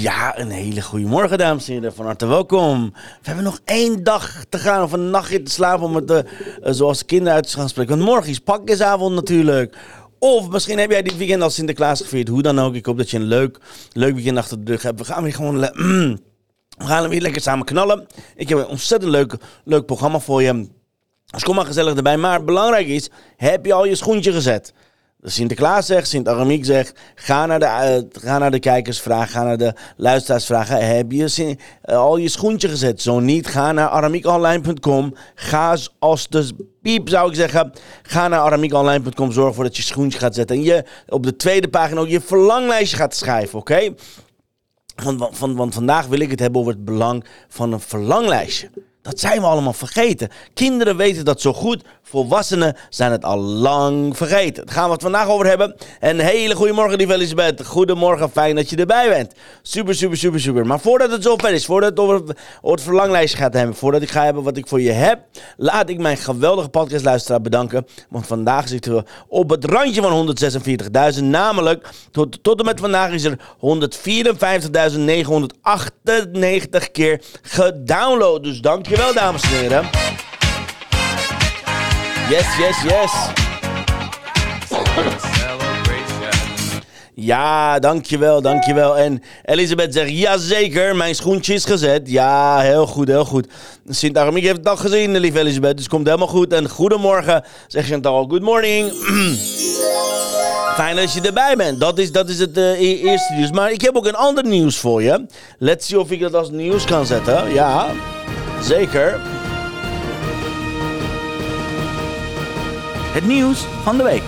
Ja, een hele goede morgen, dames en heren. Van harte welkom. We hebben nog één dag te gaan of een nachtje te slapen om het, uh, zoals kinderen uit te gaan spreken. Want morgen is pakjesavond natuurlijk. Of misschien heb jij dit weekend al Sinterklaas gevierd. Hoe dan ook. Ik hoop dat je een leuk, leuk weekend achter de rug hebt. We gaan weer gewoon... we gaan weer lekker samen knallen. Ik heb een ontzettend leuk, leuk programma voor je. Dus kom maar gezellig erbij. Maar belangrijk is, heb je al je schoentje gezet? Sinterklaas zegt, Sint-Aramiek zegt, ga naar, de, ga naar de kijkersvraag, ga naar de luisteraarsvraag. Heb je uh, al je schoentje gezet? Zo niet, ga naar aramiekonline.com. Ga als de piep zou ik zeggen, ga naar aramiekonline.com. Zorg ervoor dat je schoentje gaat zetten. En je op de tweede pagina ook je verlanglijstje gaat schrijven, oké? Want vandaag wil ik het hebben over het belang van een verlanglijstje. Dat zijn we allemaal vergeten. Kinderen weten dat zo goed. Volwassenen zijn het al lang vergeten. Daar gaan we het vandaag over hebben. Een hele goede morgen, lieve Elisabeth. Goedemorgen, fijn dat je erbij bent. Super, super, super, super. Maar voordat het zover is, voordat het over, het verlanglijstje gaat hebben, voordat ik ga hebben wat ik voor je heb, laat ik mijn geweldige podcastluisteraar bedanken. Want vandaag zitten we op het randje van 146.000. Namelijk, tot, tot en met vandaag is er 154.998 keer gedownload. Dus dankjewel, dames en heren. Yes, yes, yes. Ja, dankjewel, dankjewel. En Elisabeth zegt, jazeker, mijn schoentje is gezet. Ja, heel goed, heel goed. Sint-Aramiek heeft het al gezien, lieve Elisabeth, dus het komt helemaal goed. En goedemorgen, zegt Chantal, good morning. Fijn dat je erbij bent. Dat is, dat is het uh, eerste nieuws. Maar ik heb ook een ander nieuws voor je. Let's see of ik dat als nieuws kan zetten. Ja, zeker. Het nieuws van de week.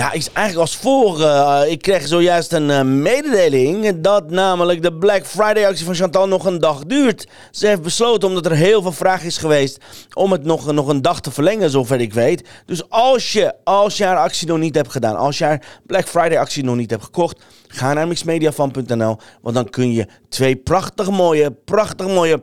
Ja, is eigenlijk als volgt. Uh, ik kreeg zojuist een uh, mededeling dat namelijk de Black Friday actie van Chantal nog een dag duurt. Ze heeft besloten, omdat er heel veel vraag is geweest, om het nog, nog een dag te verlengen, zover ik weet. Dus als je, als je haar actie nog niet hebt gedaan, als je haar Black Friday actie nog niet hebt gekocht, ga naar mixmediafan.nl, want dan kun je twee prachtig mooie, prachtig mooie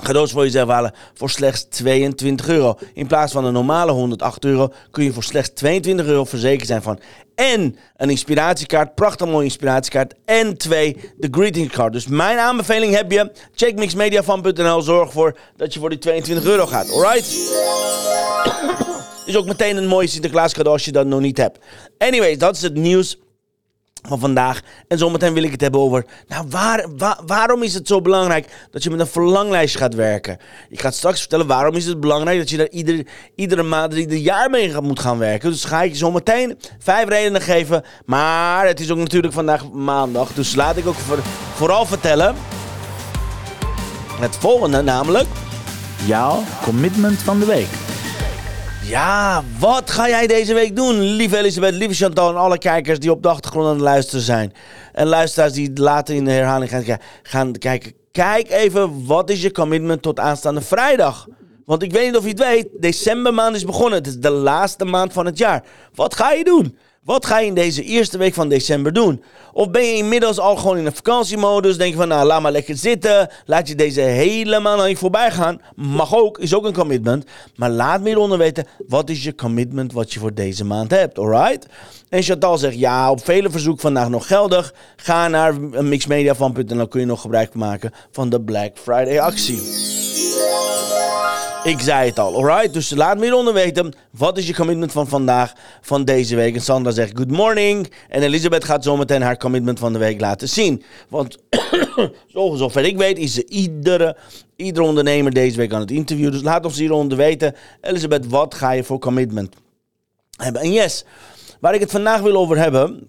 cadeaus voor jezelf halen voor slechts 22 euro. In plaats van een normale 108 euro kun je voor slechts 22 euro verzekerd zijn van en een inspiratiekaart, prachtig mooie inspiratiekaart en twee de greeting card. Dus mijn aanbeveling heb je, check mixmediafan.nl, zorg ervoor dat je voor die 22 euro gaat, alright? Is ook meteen een mooie Sinterklaas cadeau als je dat nog niet hebt. Anyways, dat is het nieuws van vandaag. En zometeen wil ik het hebben over. Nou, waar, waarom is het zo belangrijk dat je met een verlanglijst gaat werken? Ik ga straks vertellen waarom is het belangrijk dat je daar ieder, iedere maand, ieder jaar mee moet gaan werken. Dus ga ik je zometeen vijf redenen geven. Maar het is ook natuurlijk vandaag maandag. Dus laat ik ook vooral vertellen. Het volgende namelijk. Jouw commitment van de week. Ja, wat ga jij deze week doen, lieve Elisabeth, lieve Chantal en alle kijkers die op de achtergrond aan het luisteren zijn. En luisteraars die later in de herhaling gaan, gaan kijken. Kijk even, wat is je commitment tot aanstaande vrijdag? Want ik weet niet of je het weet, decembermaand is begonnen. Het is de laatste maand van het jaar. Wat ga je doen? Wat ga je in deze eerste week van december doen? Of ben je inmiddels al gewoon in een vakantiemodus? Denk je van, nou, laat maar lekker zitten. Laat je deze helemaal aan je voorbij gaan. Mag ook, is ook een commitment. Maar laat me hieronder weten, wat is je commitment wat je voor deze maand hebt, alright? En Chantal zegt, ja, op vele verzoek vandaag nog geldig. Ga naar mixmediafan.nl, kun je nog gebruik maken van de Black Friday actie. Ik zei het al, alright? Dus laat me hieronder weten. Wat is je commitment van vandaag, van deze week? En Sandra zegt good morning. En Elisabeth gaat zometeen haar commitment van de week laten zien. Want zover ik weet is ze iedere, iedere ondernemer deze week aan het interviewen. Dus laat ons hieronder weten. Elisabeth, wat ga je voor commitment hebben? En yes, waar ik het vandaag wil over hebben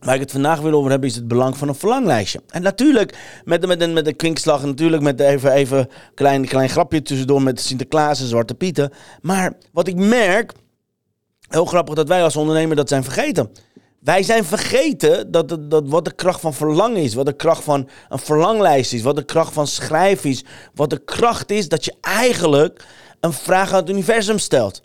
Waar ik het vandaag wil over hebben is het belang van een verlanglijstje. En natuurlijk met, met, met, met een kwinkslag, natuurlijk met even, even een klein, klein grapje tussendoor met Sinterklaas en Zwarte Pieten. Maar wat ik merk, Heel grappig dat wij als ondernemer dat zijn vergeten. Wij zijn vergeten dat, dat, dat wat de kracht van verlangen is, wat de kracht van een verlanglijst is, wat de kracht van schrijven is, wat de kracht is dat je eigenlijk een vraag aan het universum stelt.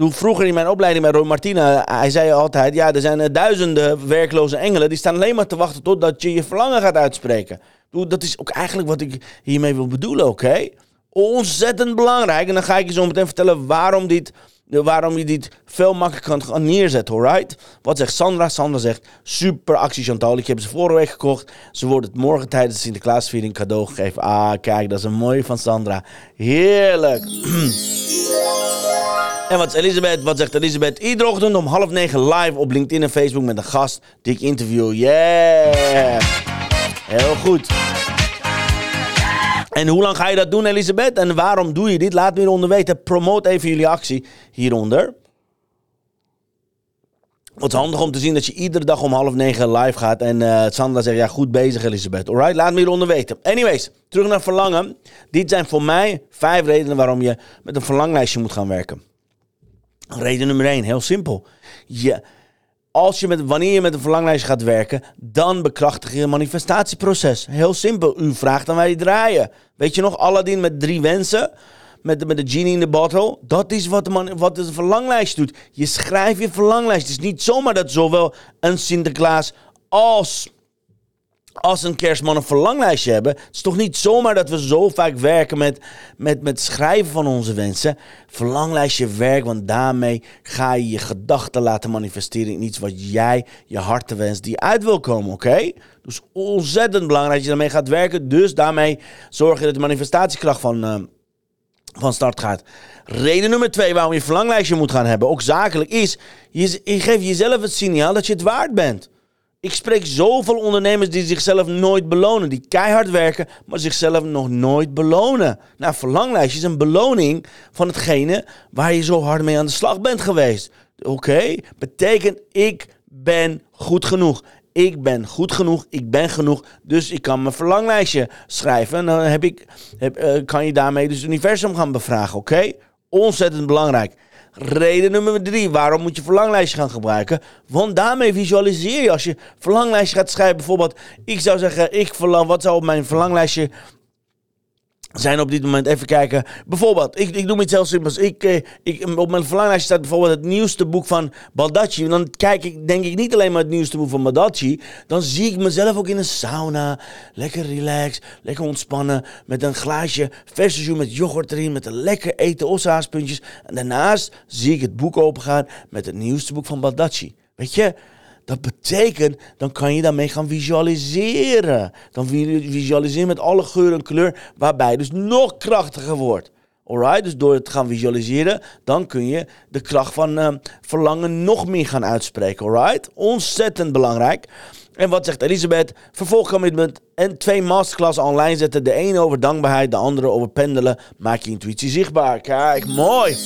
Vroeger in mijn opleiding bij Roy Martina, hij zei altijd: ja, er zijn duizenden werkloze engelen die staan alleen maar te wachten totdat je je verlangen gaat uitspreken. Dat is ook eigenlijk wat ik hiermee wil bedoelen, oké? Ontzettend belangrijk. En dan ga ik je zo meteen vertellen waarom dit waarom je dit veel makkelijker kan neerzetten, alright? Wat zegt Sandra? Sandra zegt, super actie Chantal. Ik heb ze vorige week gekocht. Ze wordt het morgen tijdens de Sinterklaasviering cadeau gegeven. Ah, kijk, dat is een mooie van Sandra. Heerlijk. en wat, Elisabeth, wat zegt Elisabeth? Iedere ochtend om half negen live op LinkedIn en Facebook met een gast die ik interview. Yeah! Heel goed. En hoe lang ga je dat doen, Elisabeth? En waarom doe je dit? Laat me hieronder weten. Promote even jullie actie hieronder. Wat is handig om te zien dat je iedere dag om half negen live gaat. En uh, Sandra zegt, ja, goed bezig Elisabeth. Alright, laat me hieronder weten. Anyways, terug naar verlangen. Dit zijn voor mij vijf redenen waarom je met een verlanglijstje moet gaan werken. Reden nummer één, heel simpel. Je als je met, wanneer je met een verlanglijst gaat werken, dan bekrachtig je het manifestatieproces. Heel simpel. U vraagt dan wij draaien. Weet je nog, Aladdin met drie wensen? Met de, met de genie in de bottle. Dat is wat, de man, wat de verlanglijst doet. Je schrijft je verlanglijst. Het is niet zomaar dat zowel een Sinterklaas als als een kerstman een verlanglijstje hebben. Het is toch niet zomaar dat we zo vaak werken met, met, met schrijven van onze wensen. Verlanglijstje werkt, want daarmee ga je je gedachten laten manifesteren in iets wat jij, je hart wenst, die uit wil komen, oké? Dus ontzettend belangrijk dat je daarmee gaat werken. Dus daarmee zorg je dat de manifestatiekracht van, uh, van start gaat. Reden nummer twee waarom je verlanglijstje moet gaan hebben, ook zakelijk, is je, je geeft jezelf het signaal dat je het waard bent. Ik spreek zoveel ondernemers die zichzelf nooit belonen. Die keihard werken, maar zichzelf nog nooit belonen. Nou, verlanglijstje is een beloning van hetgene waar je zo hard mee aan de slag bent geweest. Oké, betekent ik ben goed genoeg. Ik ben goed genoeg, ik ben genoeg, dus ik kan mijn verlanglijstje schrijven. En dan heb ik, heb, uh, kan je daarmee dus het universum gaan bevragen, oké? Ontzettend belangrijk. Reden nummer drie, waarom moet je verlanglijstje gaan gebruiken? Want daarmee visualiseer je. Als je verlanglijstje gaat schrijven, bijvoorbeeld, ik zou zeggen, ik verlang, wat zou op mijn verlanglijstje zijn op dit moment even kijken. Bijvoorbeeld, ik, ik doe iets heel simpels. Ik, eh, ik, op mijn verlanglijstje staat bijvoorbeeld het nieuwste boek van Baldacci. Dan kijk ik, denk ik niet alleen maar het nieuwste boek van Baldacci. Dan zie ik mezelf ook in een sauna. Lekker relaxed, lekker ontspannen. Met een glaasje verse jus met yoghurt erin. Met een lekker eten ossaaspuntjes. En daarnaast zie ik het boek opengaan met het nieuwste boek van Baldacci. Weet je, dat betekent, dan kan je daarmee gaan visualiseren. Dan visualiseer met alle geur en kleur, waarbij dus nog krachtiger wordt. Alright, dus door het gaan visualiseren, dan kun je de kracht van uh, verlangen nog meer gaan uitspreken. Alright, ontzettend belangrijk. En wat zegt Elisabeth? Vervolgcommitment en twee masterclass online zetten. De ene over dankbaarheid, de andere over pendelen. Maak je intuïtie zichtbaar. Kijk, mooi.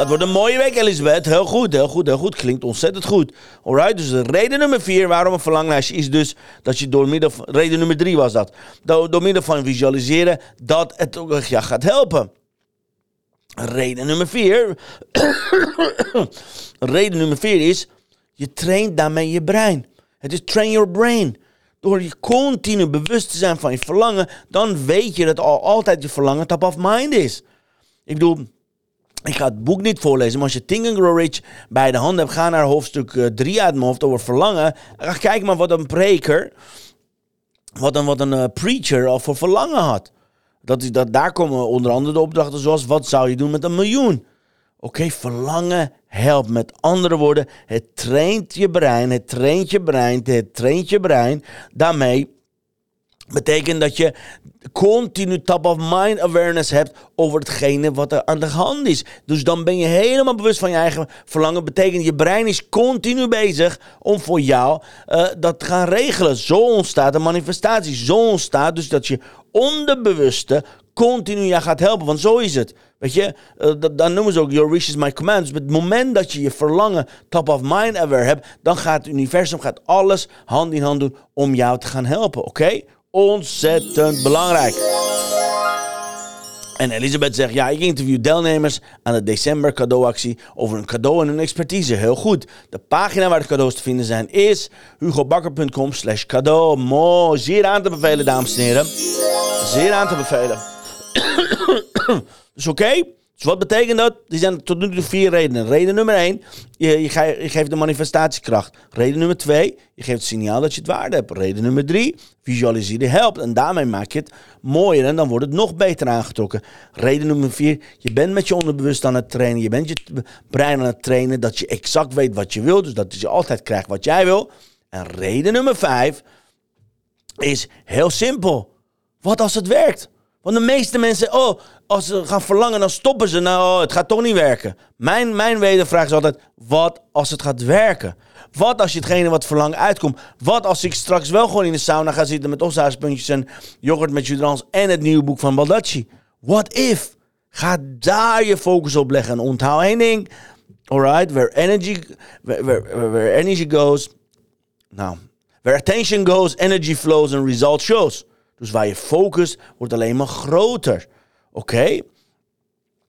Dat wordt een mooie week, Elisabeth. Heel goed, heel goed, heel goed. Klinkt ontzettend goed. Alright, dus reden nummer vier waarom een verlanglijstje is dus dat je door middel van... Reden nummer drie was dat. Door, middel van visualiseren dat het ook ja, gaat helpen. Reden nummer vier... reden nummer vier is... Je traint daarmee je brein. Het is train your brain. Door je continu bewust te zijn van je verlangen, dan weet je dat al altijd je verlangen top of mind is. Ik bedoel, ik ga het boek niet voorlezen, maar als je Think and Grow Rich bij de hand hebt, ga naar hoofdstuk 3 eh, uit mijn hoofd over verlangen. Ga kijken maar wat een preker, wat een, wat een uh, preacher al voor verlangen had. Dat, is, dat, daar komen onder andere de opdrachten zoals, wat zou je doen met een miljoen? Oké, verlangen helpt. Met andere woorden, het traint je brein, het traint je brein, het traint je brein. Daarmee betekent dat je continu top of mind awareness hebt over hetgene wat er aan de hand is. Dus dan ben je helemaal bewust van je eigen verlangen. Betekent je brein is continu bezig om voor jou uh, dat te gaan regelen. Zo ontstaat een manifestatie. Zo ontstaat dus dat je onderbewuste continu jou gaat helpen. Want zo is het. Weet je, uh, dat, dan noemen ze ook your wishes my commands. Op het moment dat je je verlangen top of mind aware hebt, dan gaat het universum gaat alles hand in hand doen om jou te gaan helpen. Oké? Ontzettend belangrijk. En Elisabeth zegt, ja, ik interview deelnemers aan de december cadeauactie over een cadeau en hun expertise. Heel goed. De pagina waar de cadeaus te vinden zijn is hugobakker.com slash cadeau. Mooi. Zeer aan te bevelen, dames en heren. Zeer aan te bevelen. dus oké. Dus wat betekent dat? Die zijn tot nu toe vier redenen. Reden nummer één, je, je, geeft de manifestatiekracht. Reden nummer twee, je geeft het signaal dat je het waarde hebt. Reden nummer drie, visualiseren helpt. En daarmee maak je het mooier en dan wordt het nog beter aangetrokken. Reden nummer vier, je bent met je onderbewust aan het trainen. Je bent je brein aan het trainen dat je exact weet wat je wil. Dus dat je altijd krijgt wat jij wil. En reden nummer vijf is heel simpel. Wat als het werkt? Want de meeste mensen, oh, als ze gaan verlangen, dan stoppen ze. Nou, oh, het gaat toch niet werken. Mijn, mijn wedervraag is altijd, wat als het gaat werken? Wat als je hetgene wat verlangen uitkomt? Wat als ik straks wel gewoon in de sauna ga zitten met opstaaspuntjes en yoghurt met judrans en het nieuwe boek van Baldacci? What if? Ga daar je focus op leggen. En onthoud één ding. Alright, where energy, where, where, where energy goes. Nou, where attention goes, energy flows and result shows. Dus waar je focus wordt alleen maar groter. Oké?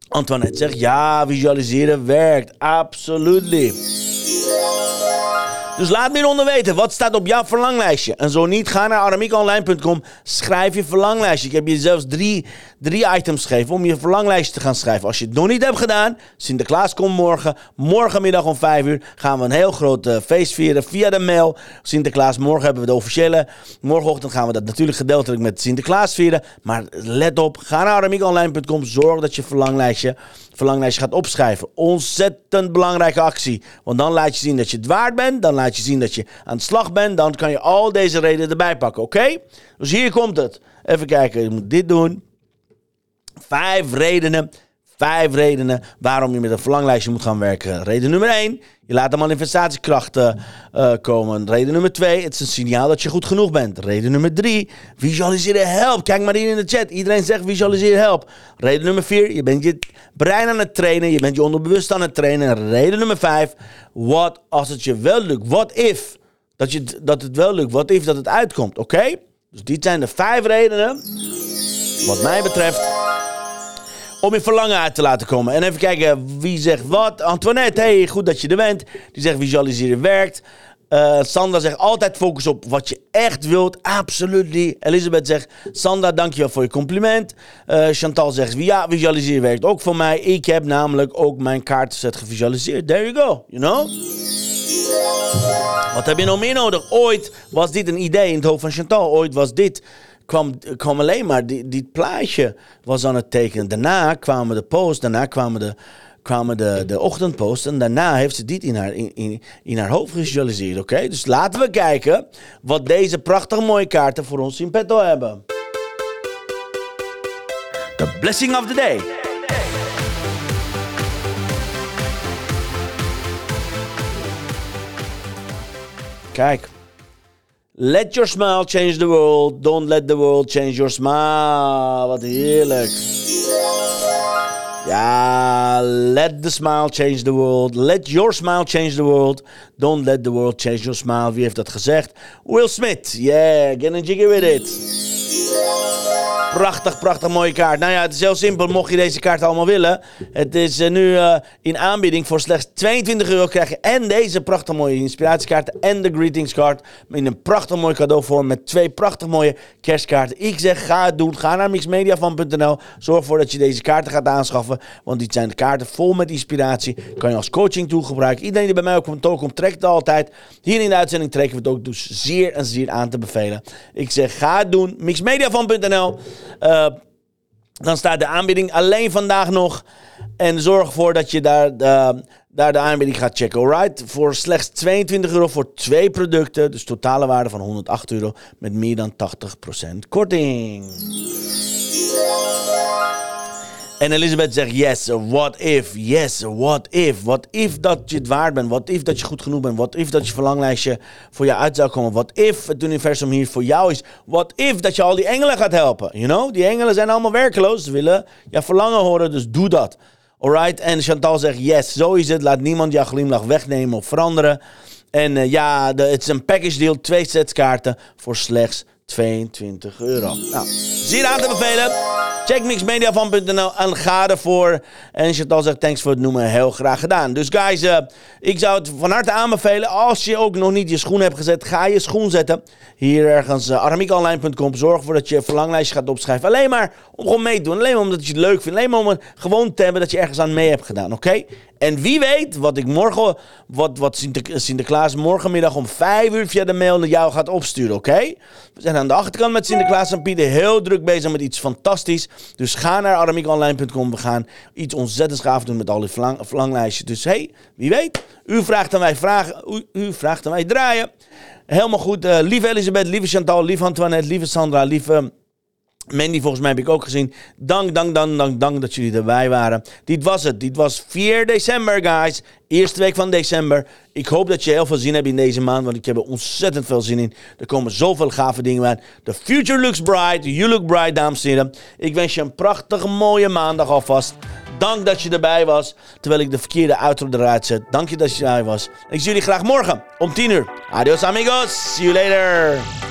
Antoinette zegt ja, visualiseren werkt. Absolutely. Dus laat me hieronder weten, wat staat op jouw verlanglijstje? En zo niet, ga naar aramiekonline.com, schrijf je verlanglijstje. Ik heb je zelfs drie, drie items gegeven om je verlanglijstje te gaan schrijven. Als je het nog niet hebt gedaan, Sinterklaas komt morgen. Morgenmiddag om 5 uur gaan we een heel groot uh, feest vieren via de mail. Sinterklaas, morgen hebben we de officiële. Morgenochtend gaan we dat natuurlijk gedeeltelijk met Sinterklaas vieren. Maar let op, ga naar aramiekonline.com, zorg dat je verlanglijstje verlanglijstje gaat opschrijven. Ontzettend belangrijke actie. Want dan laat je zien dat je het waard bent. Dan laat je zien dat je aan de slag bent. Dan kan je al deze redenen erbij pakken. Oké? Dus hier komt het. Even kijken. Je moet dit doen. Vijf redenen. Vijf redenen waarom je met een verlanglijstje moet gaan werken. Reden nummer één. Je laat de manifestatiekrachten uh, komen. Reden nummer twee, het is een signaal dat je goed genoeg bent. Reden nummer drie, visualiseren help. Kijk maar hier in de chat. Iedereen zegt visualiseren help. Reden nummer vier, je bent je brein aan het trainen. Je bent je onderbewust aan het trainen. En reden nummer vijf, wat als het je wel lukt? What if? Dat, je, dat het wel lukt. What if dat het uitkomt? Oké? Dus dit zijn de vijf redenen, wat mij betreft om je verlangen uit te laten komen. En even kijken wie zegt wat. Antoinette, hey, goed dat je er bent. Die zegt visualiseren werkt. Uh, Sandra zegt altijd focus op wat je echt wilt. Absoluut. Elisabeth zegt, Sandra, dankjewel voor je compliment. Uh, Chantal zegt, ja, visualiseren werkt ook voor mij. Ik heb namelijk ook mijn kaartenset gevisualiseerd. There you go, you know? Wat heb je nog meer nodig? Ooit was dit een idee in het hoofd van Chantal. Ooit was dit kwam, kwam alleen maar, die plaatje was aan het tekenen. Daarna kwamen de posts, daarna kwamen de, kwamen de, de ochtendpost. En daarna heeft ze dit in haar, in, in, haar hoofd gevisualiseerd. Oké, dus laten we kijken wat deze prachtig mooie kaarten voor ons in petto hebben. The blessing of the day. Kijk. Let your smile change the world. Don't let the world change your smile. Wat heerlijk. Ja, let the smile change the world. Let your smile change the world. Don't let the world change your smile. Wie heeft dat gezegd? Will Smith. Yeah, get a jiggy with it. Prachtig, prachtig mooie kaart. Nou ja, het is heel simpel. Mocht je deze kaart allemaal willen. Het is uh, nu uh, in aanbieding voor slechts 22 euro krijg je en deze prachtig mooie inspiratiekaarten en de greetingskaart. In een prachtig mooi cadeauvorm met twee prachtig mooie kerstkaarten. Ik zeg, ga het doen. Ga naar mixmediafan.nl. Zorg ervoor dat je deze kaarten gaat aanschaffen. Want die zijn de kaarten vol met inspiratie. Kan je als coaching tool gebruiken. Iedereen die bij mij op kantoor komt, trekt het altijd. Hier in de uitzending trekken we het ook. Dus zeer en zeer aan te bevelen. Ik zeg, ga het doen. mixmediafan.nl. Uh, dan staat de aanbieding alleen vandaag nog. En zorg ervoor dat je daar, de, daar de aanbieding gaat checken. Alright? Voor slechts 22 euro voor twee producten. Dus totale waarde van 108 euro. Met meer dan 80% korting. En Elizabeth zegt, yes, what if, yes, what if. What if dat je het waard bent. What if dat je goed genoeg bent. What if dat je verlanglijstje voor jou uit zou komen. What if het universum hier voor jou is. What if dat je al die engelen gaat helpen. You know, die engelen zijn allemaal werkeloos. Ze willen jouw verlangen horen, dus doe dat. Alright, en Chantal zegt, yes, zo is het. Laat niemand jouw glimlach wegnemen of veranderen. En uh, ja, het is een package deal. Twee sets kaarten voor slechts 22 euro. Nou, zie je aan te bevelen. Check mixmediavan.nl en ga ervoor. En Chantal zegt thanks voor het noemen. Heel graag gedaan. Dus guys, uh, ik zou het van harte aanbevelen. Als je ook nog niet je schoen hebt gezet, ga je schoen zetten. Hier ergens uh. Zorg ervoor dat je een verlanglijstje gaat opschrijven. Alleen maar om gewoon mee te doen. Alleen maar omdat je het leuk vindt. Alleen maar om gewoon te hebben dat je ergens aan mee hebt gedaan. Oké? En wie weet wat ik morgen, wat, wat Sinterklaas morgenmiddag om 5 uur via de mail naar jou gaat opsturen, oké? We zijn aan de achterkant met Sinterklaas en Pieter heel druk bezig met iets fantastisch. Dus ga naar aramiekonline.com. We gaan iets ontzettends gaaf doen met al die verlanglijstjes. Dus hey, wie weet, u vraagt aan wij vragen, u, u vraagt aan wij draaien. Helemaal goed. Uh, lieve Elisabeth, lieve Chantal, lieve Antoinette, lieve Sandra, lieve... Mandy, volgens mij heb ik ook gezien. Dank, dank, dank, dank, dank dat jullie erbij waren. Dit was het. Dit was 4 december, guys. Eerste week van december. Ik hoop dat je heel veel zin hebt in deze maand, want ik heb er ontzettend veel zin in. Er komen zoveel gave dingen aan. The future looks bright. You look bright, dames en heren. Ik wens je een prachtige, mooie maandag alvast. Dank dat je erbij was, terwijl ik de verkeerde outro eruit zet. Dank je dat je erbij was. Ik zie jullie graag morgen om 10 uur. Adios amigos. See you later.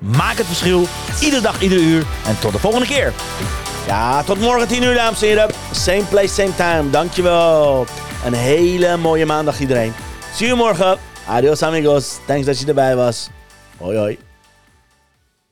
Maak het verschil. Iedere dag, iedere uur. En tot de volgende keer. Ja, tot morgen 10 uur, dames en heren. Same place, same time. Dankjewel. Een hele mooie maandag iedereen. Zie je morgen. Adios amigos. Thanks dat je erbij was. Hoi hoi.